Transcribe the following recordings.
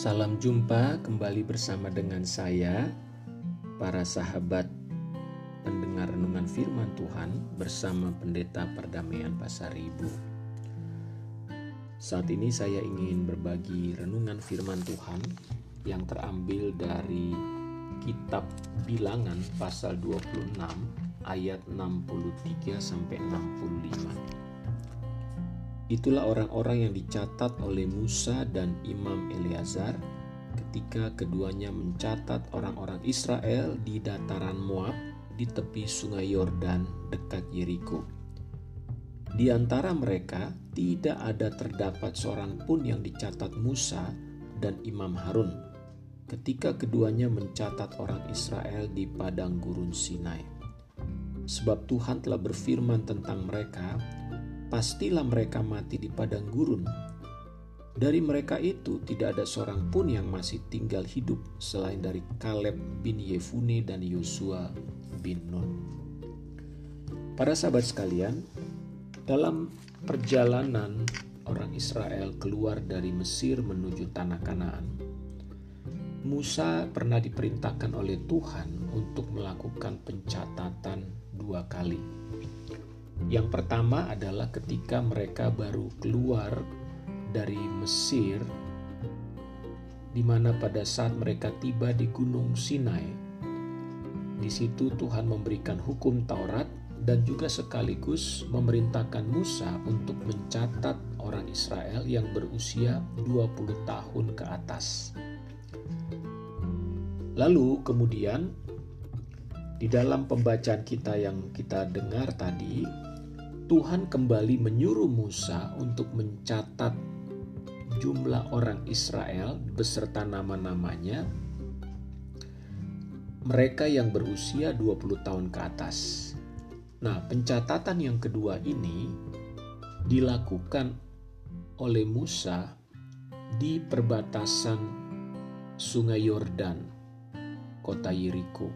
Salam jumpa kembali bersama dengan saya, para sahabat pendengar renungan firman Tuhan bersama Pendeta Perdamaian Pasar Ibu. Saat ini saya ingin berbagi renungan firman Tuhan yang terambil dari kitab Bilangan pasal 26 ayat 63 sampai 65. Itulah orang-orang yang dicatat oleh Musa dan Imam Eleazar ketika keduanya mencatat orang-orang Israel di dataran Moab di tepi sungai Yordan dekat Yeriko. Di antara mereka tidak ada terdapat seorang pun yang dicatat Musa dan Imam Harun ketika keduanya mencatat orang Israel di padang gurun Sinai. Sebab Tuhan telah berfirman tentang mereka pastilah mereka mati di padang gurun. Dari mereka itu tidak ada seorang pun yang masih tinggal hidup selain dari Kaleb bin Yefune dan Yosua bin Nun. Para sahabat sekalian, dalam perjalanan orang Israel keluar dari Mesir menuju tanah Kanaan, Musa pernah diperintahkan oleh Tuhan untuk melakukan pencatatan dua kali yang pertama adalah ketika mereka baru keluar dari Mesir, di mana pada saat mereka tiba di Gunung Sinai, di situ Tuhan memberikan hukum Taurat dan juga sekaligus memerintahkan Musa untuk mencatat orang Israel yang berusia 20 tahun ke atas. Lalu kemudian di dalam pembacaan kita yang kita dengar tadi, Tuhan kembali menyuruh Musa untuk mencatat jumlah orang Israel beserta nama-namanya mereka yang berusia 20 tahun ke atas. Nah, pencatatan yang kedua ini dilakukan oleh Musa di perbatasan Sungai Yordan, kota Yeriko.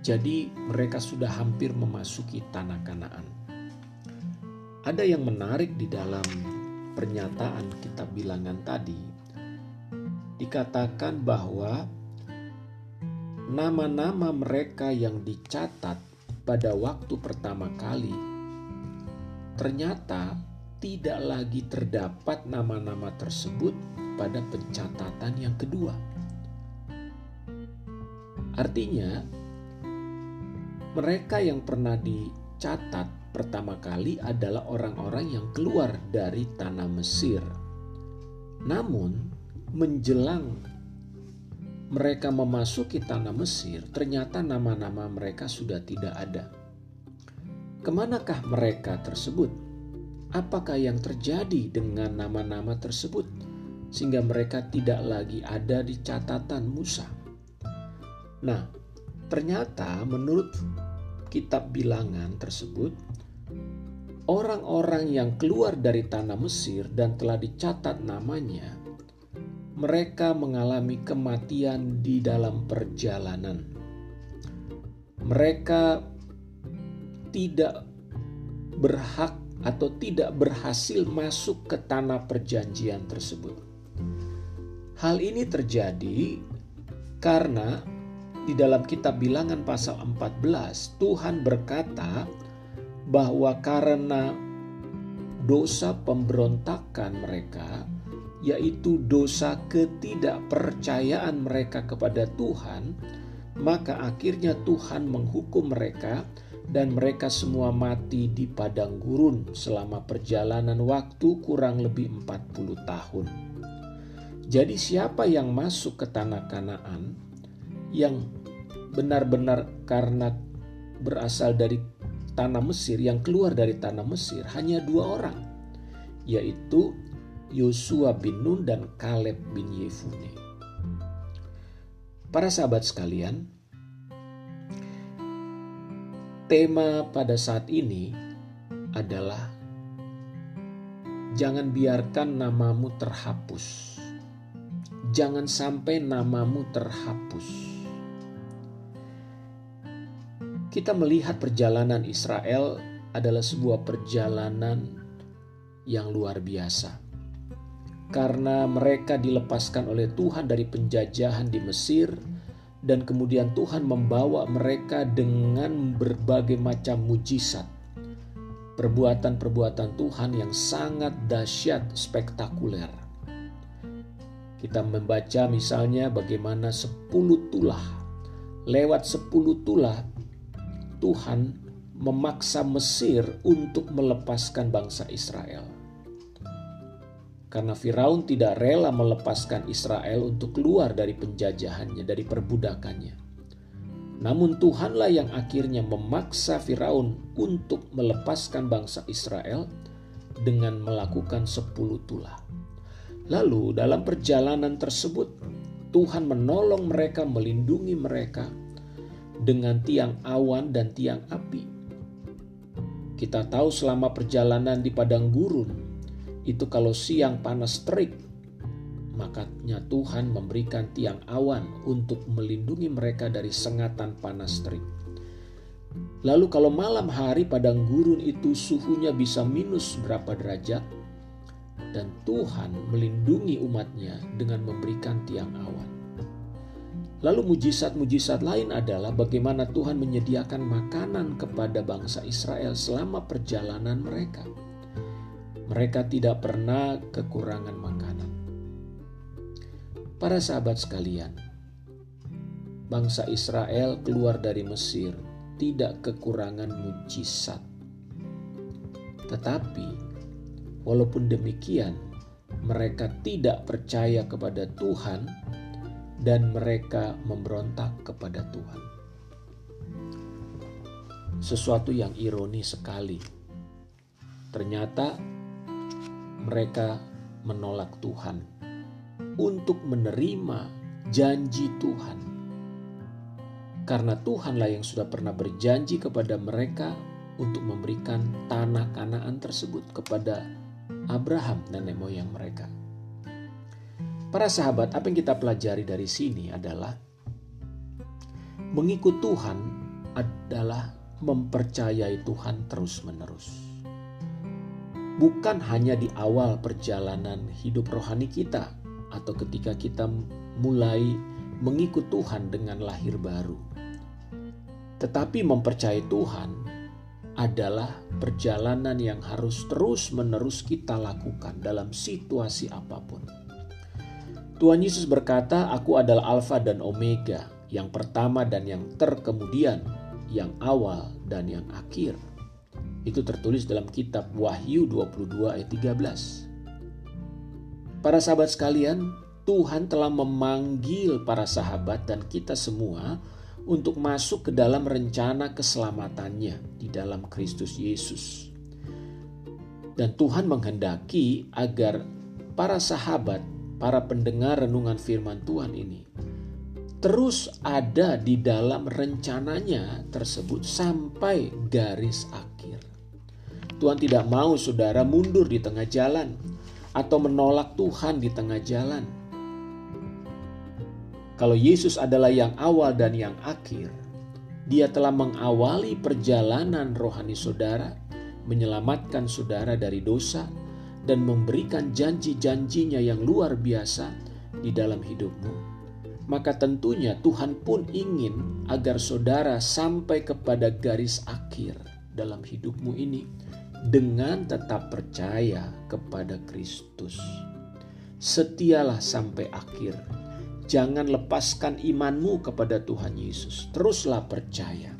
Jadi, mereka sudah hampir memasuki tanah Kanaan. Ada yang menarik di dalam pernyataan kitab bilangan tadi. Dikatakan bahwa nama-nama mereka yang dicatat pada waktu pertama kali ternyata tidak lagi terdapat nama-nama tersebut pada pencatatan yang kedua. Artinya, mereka yang pernah dicatat pertama kali adalah orang-orang yang keluar dari tanah Mesir. Namun, menjelang mereka memasuki tanah Mesir, ternyata nama-nama mereka sudah tidak ada. Ke manakah mereka tersebut? Apakah yang terjadi dengan nama-nama tersebut sehingga mereka tidak lagi ada di catatan Musa? Nah, ternyata menurut kitab bilangan tersebut, orang-orang yang keluar dari tanah Mesir dan telah dicatat namanya, mereka mengalami kematian di dalam perjalanan. Mereka tidak berhak atau tidak berhasil masuk ke tanah perjanjian tersebut. Hal ini terjadi karena di dalam kitab Bilangan pasal 14 Tuhan berkata bahwa karena dosa pemberontakan mereka, yaitu dosa ketidakpercayaan mereka kepada Tuhan, maka akhirnya Tuhan menghukum mereka dan mereka semua mati di padang gurun selama perjalanan waktu kurang lebih 40 tahun. Jadi siapa yang masuk ke tanah Kanaan yang benar-benar karena berasal dari tanah Mesir yang keluar dari tanah Mesir hanya dua orang, yaitu Yosua bin Nun dan Kaleb bin Yefune. Para sahabat sekalian, tema pada saat ini adalah jangan biarkan namamu terhapus. Jangan sampai namamu terhapus kita melihat perjalanan Israel adalah sebuah perjalanan yang luar biasa. karena mereka dilepaskan oleh Tuhan dari penjajahan di Mesir dan kemudian Tuhan membawa mereka dengan berbagai macam mujizat. Perbuatan-perbuatan Tuhan yang sangat dahsyat, spektakuler. Kita membaca misalnya bagaimana sepuluh tulah. Lewat sepuluh tulah Tuhan memaksa Mesir untuk melepaskan bangsa Israel karena Firaun tidak rela melepaskan Israel untuk keluar dari penjajahannya, dari perbudakannya. Namun Tuhanlah yang akhirnya memaksa Firaun untuk melepaskan bangsa Israel dengan melakukan sepuluh tulah. Lalu dalam perjalanan tersebut Tuhan menolong mereka, melindungi mereka dengan tiang awan dan tiang api. Kita tahu selama perjalanan di padang gurun, itu kalau siang panas terik, makanya Tuhan memberikan tiang awan untuk melindungi mereka dari sengatan panas terik. Lalu kalau malam hari padang gurun itu suhunya bisa minus berapa derajat, dan Tuhan melindungi umatnya dengan memberikan tiang awan. Lalu mujizat-mujizat lain adalah bagaimana Tuhan menyediakan makanan kepada bangsa Israel selama perjalanan mereka. Mereka tidak pernah kekurangan makanan. Para sahabat sekalian, bangsa Israel keluar dari Mesir tidak kekurangan mujizat. Tetapi, walaupun demikian, mereka tidak percaya kepada Tuhan dan mereka memberontak kepada Tuhan. Sesuatu yang ironi sekali. Ternyata mereka menolak Tuhan untuk menerima janji Tuhan. Karena Tuhanlah yang sudah pernah berjanji kepada mereka untuk memberikan tanah Kanaan tersebut kepada Abraham nenek moyang mereka. Para sahabat, apa yang kita pelajari dari sini adalah mengikut Tuhan adalah mempercayai Tuhan terus-menerus bukan hanya di awal perjalanan hidup rohani kita atau ketika kita mulai mengikut Tuhan dengan lahir baru. Tetapi mempercayai Tuhan adalah perjalanan yang harus terus-menerus kita lakukan dalam situasi apa pun. Tuhan Yesus berkata, "Aku adalah Alfa dan Omega, yang pertama dan yang terkemudian, yang awal dan yang akhir." Itu tertulis dalam kitab Wahyu 22 ayat 13. Para sahabat sekalian, Tuhan telah memanggil para sahabat dan kita semua untuk masuk ke dalam rencana keselamatannya di dalam Kristus Yesus. Dan Tuhan menghendaki agar para sahabat, para pendengar renungan firman Tuhan ini terus ada di dalam rencananya tersebut sampai garis akhir. Tuhan tidak mau saudara mundur di tengah jalan atau menolak Tuhan di tengah jalan. Kalau Yesus adalah yang awal dan yang akhir, Dia telah mengawali perjalanan rohani saudara, menyelamatkan saudara dari dosa, dan memberikan janji-janjinya yang luar biasa di dalam hidupmu. Maka tentunya Tuhan pun ingin agar saudara sampai kepada garis akhir dalam hidupmu ini dengan tetap percaya kepada Kristus. Setialah sampai akhir. Jangan lepaskan imanmu kepada Tuhan Yesus. Teruslah percaya.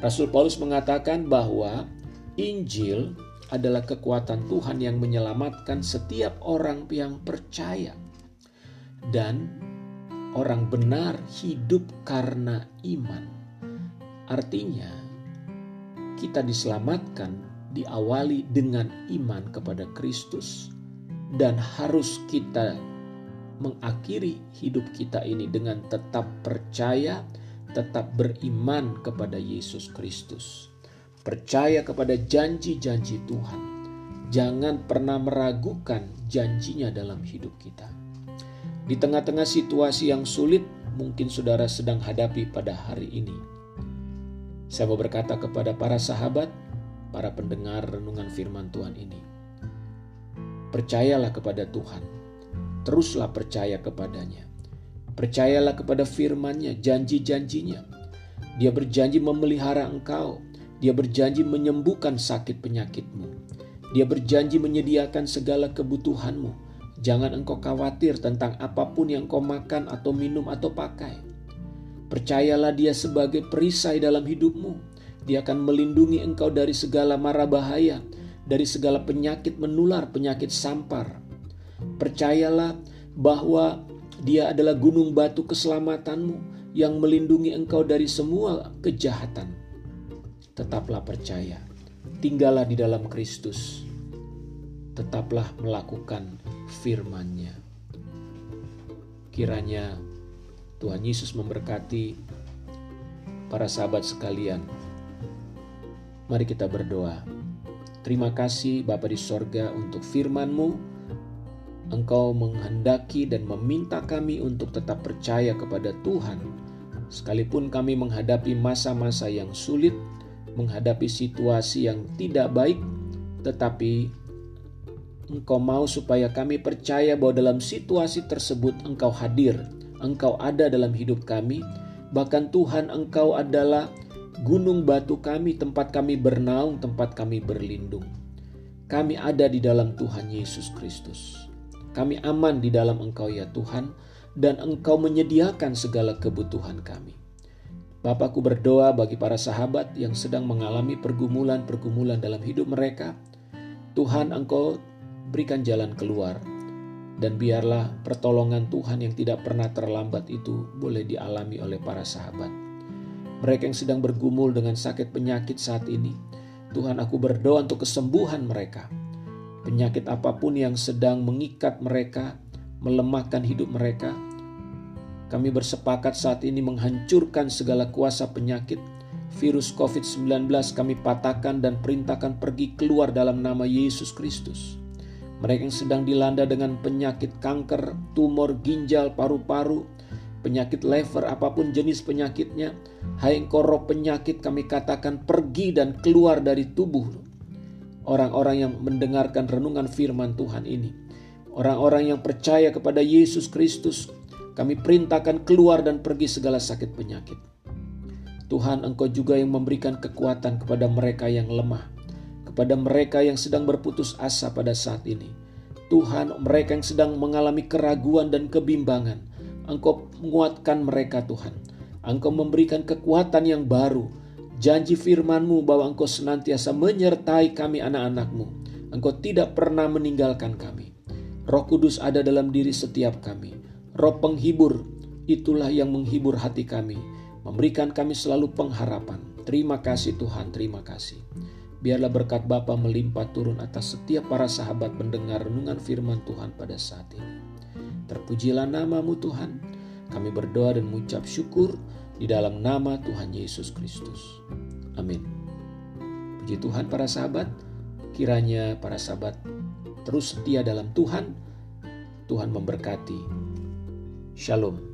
Rasul Paulus mengatakan bahwa Injil adalah kekuatan Tuhan yang menyelamatkan setiap orang yang percaya. Dan orang benar hidup karena iman. Artinya, kita diselamatkan diawali dengan iman kepada Kristus dan harus kita mengakhiri hidup kita ini dengan tetap percaya, tetap beriman kepada Yesus Kristus. Percaya kepada janji-janji Tuhan. Jangan pernah meragukan janjinya dalam hidup kita. Di tengah-tengah situasi yang sulit mungkin saudara sedang hadapi pada hari ini. Saya mau berkata kepada para sahabat, para pendengar renungan firman Tuhan ini. Percayalah kepada Tuhan. Teruslah percaya kepadanya. Percayalah kepada firman-Nya, janji-janjinya. Dia berjanji memelihara engkau. Dia berjanji menyembuhkan sakit penyakitmu. Dia berjanji menyediakan segala kebutuhanmu. Jangan engkau khawatir tentang apa pun yang kau makan atau minum atau pakai. Percayalah dia sebagai perisai dalam hidupmu. Dia akan melindungi engkau dari segala mara bahaya, dari segala penyakit menular, penyakit sampar. Percayalah bahwa dia adalah gunung batu keselamatanmu yang melindungi engkau dari semua kejahatan. Tetaplah percaya, tinggallah di dalam Kristus tetaplah melakukan firman-Nya. Kiranya Tuhan Yesus memberkati para sahabat sekalian. Mari kita berdoa. Terima kasih Bapa di sorga untuk firman-Mu. Engkau menghendaki dan meminta kami untuk tetap percaya kepada Tuhan. Sekalipun kami menghadapi masa-masa yang sulit, menghadapi situasi yang tidak baik, tetapi Engkau mau supaya kami percaya bahwa dalam situasi tersebut Engkau hadir, Engkau ada dalam hidup kami. Bahkan Tuhan Engkau adalah gunung batu kami, tempat kami bernaung, tempat kami berlindung. Kami ada di dalam Tuhan Yesus Kristus. Kami aman di dalam Engkau ya Tuhan, dan Engkau menyediakan segala kebutuhan kami. Bapakku berdoa bagi para sahabat yang sedang mengalami pergumulan-pergumulan dalam hidup mereka. Tuhan Engkau berikan jalan keluar, dan biarlah pertolongan Tuhan yang tidak pernah terlambat itu boleh dialami oleh para sahabat. Mereka yang sedang bergumul dengan sakit penyakit saat ini, Tuhan aku berdoa untuk kesembuhan mereka. Penyakit apa pun yang sedang mengikat mereka, melemahkan hidup mereka, kami bersepakat saat ini menghancurkan segala kuasa penyakit, virus COVID-19 kami patahkan dan perintahkan pergi keluar dalam nama Yesus Kristus. Mereka yang sedang dilanda dengan penyakit kanker, tumor ginjal, paru-paru, penyakit lever, apa pun jenis penyakitnya, hai engkau penyakit kami katakan pergi dan keluar dari tubuh orang-orang yang mendengarkan renungan firman Tuhan ini. Orang-orang yang percaya kepada Yesus Kristus, kami perintahkan keluar dan pergi segala sakit penyakit. Tuhan engkau juga yang memberikan kekuatan kepada mereka yang lemah kepada mereka yang sedang berputus asa pada saat ini. Tuhan, mereka yang sedang mengalami keraguan dan kebimbangan, Engkau menguatkan mereka Tuhan. Engkau memberikan kekuatan yang baru. Janji firman-Mu bahwa Engkau senantiasa menyertai kami anak-anak-Mu. Engkau tidak pernah meninggalkan kami. Roh Kudus ada dalam diri setiap kami. Roh penghibur, itulah yang menghibur hati kami. Memberikan kami selalu pengharapan. Terima kasih Tuhan, terima kasih. Biarlah berkat Bapa melimpah turun atas setiap para sahabat mendengar renungan firman Tuhan pada saat ini. Terpujilah namamu Tuhan. Kami berdoa dan mengucap syukur di dalam nama Tuhan Yesus Kristus. Amin. Puji Tuhan para sahabat, kiranya para sahabat terus setia dalam Tuhan. Tuhan memberkati. Shalom.